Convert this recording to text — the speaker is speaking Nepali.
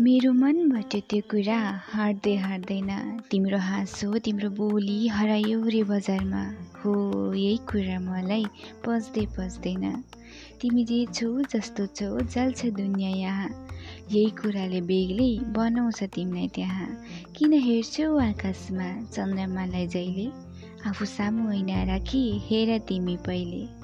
मेरो मनबाट त्यो कुरा हार्दै हार्दैन। तिम्रो हाँसो तिम्रो बोली हरायो रे बजारमा। हो यही कुरा मलाई पस्दै पस्दैन तिमी जे छौ जस्तो छौ जल्छ दुनियाँ यहाँ। यही कुराले बेग्लै बनाउँछ तिमीलाई त्यहाँ। किन हेर्छौ आकाशमा चन्द्रमालाई जहिले? आफू सामु ऐना राखी हेर तिमी पहिले।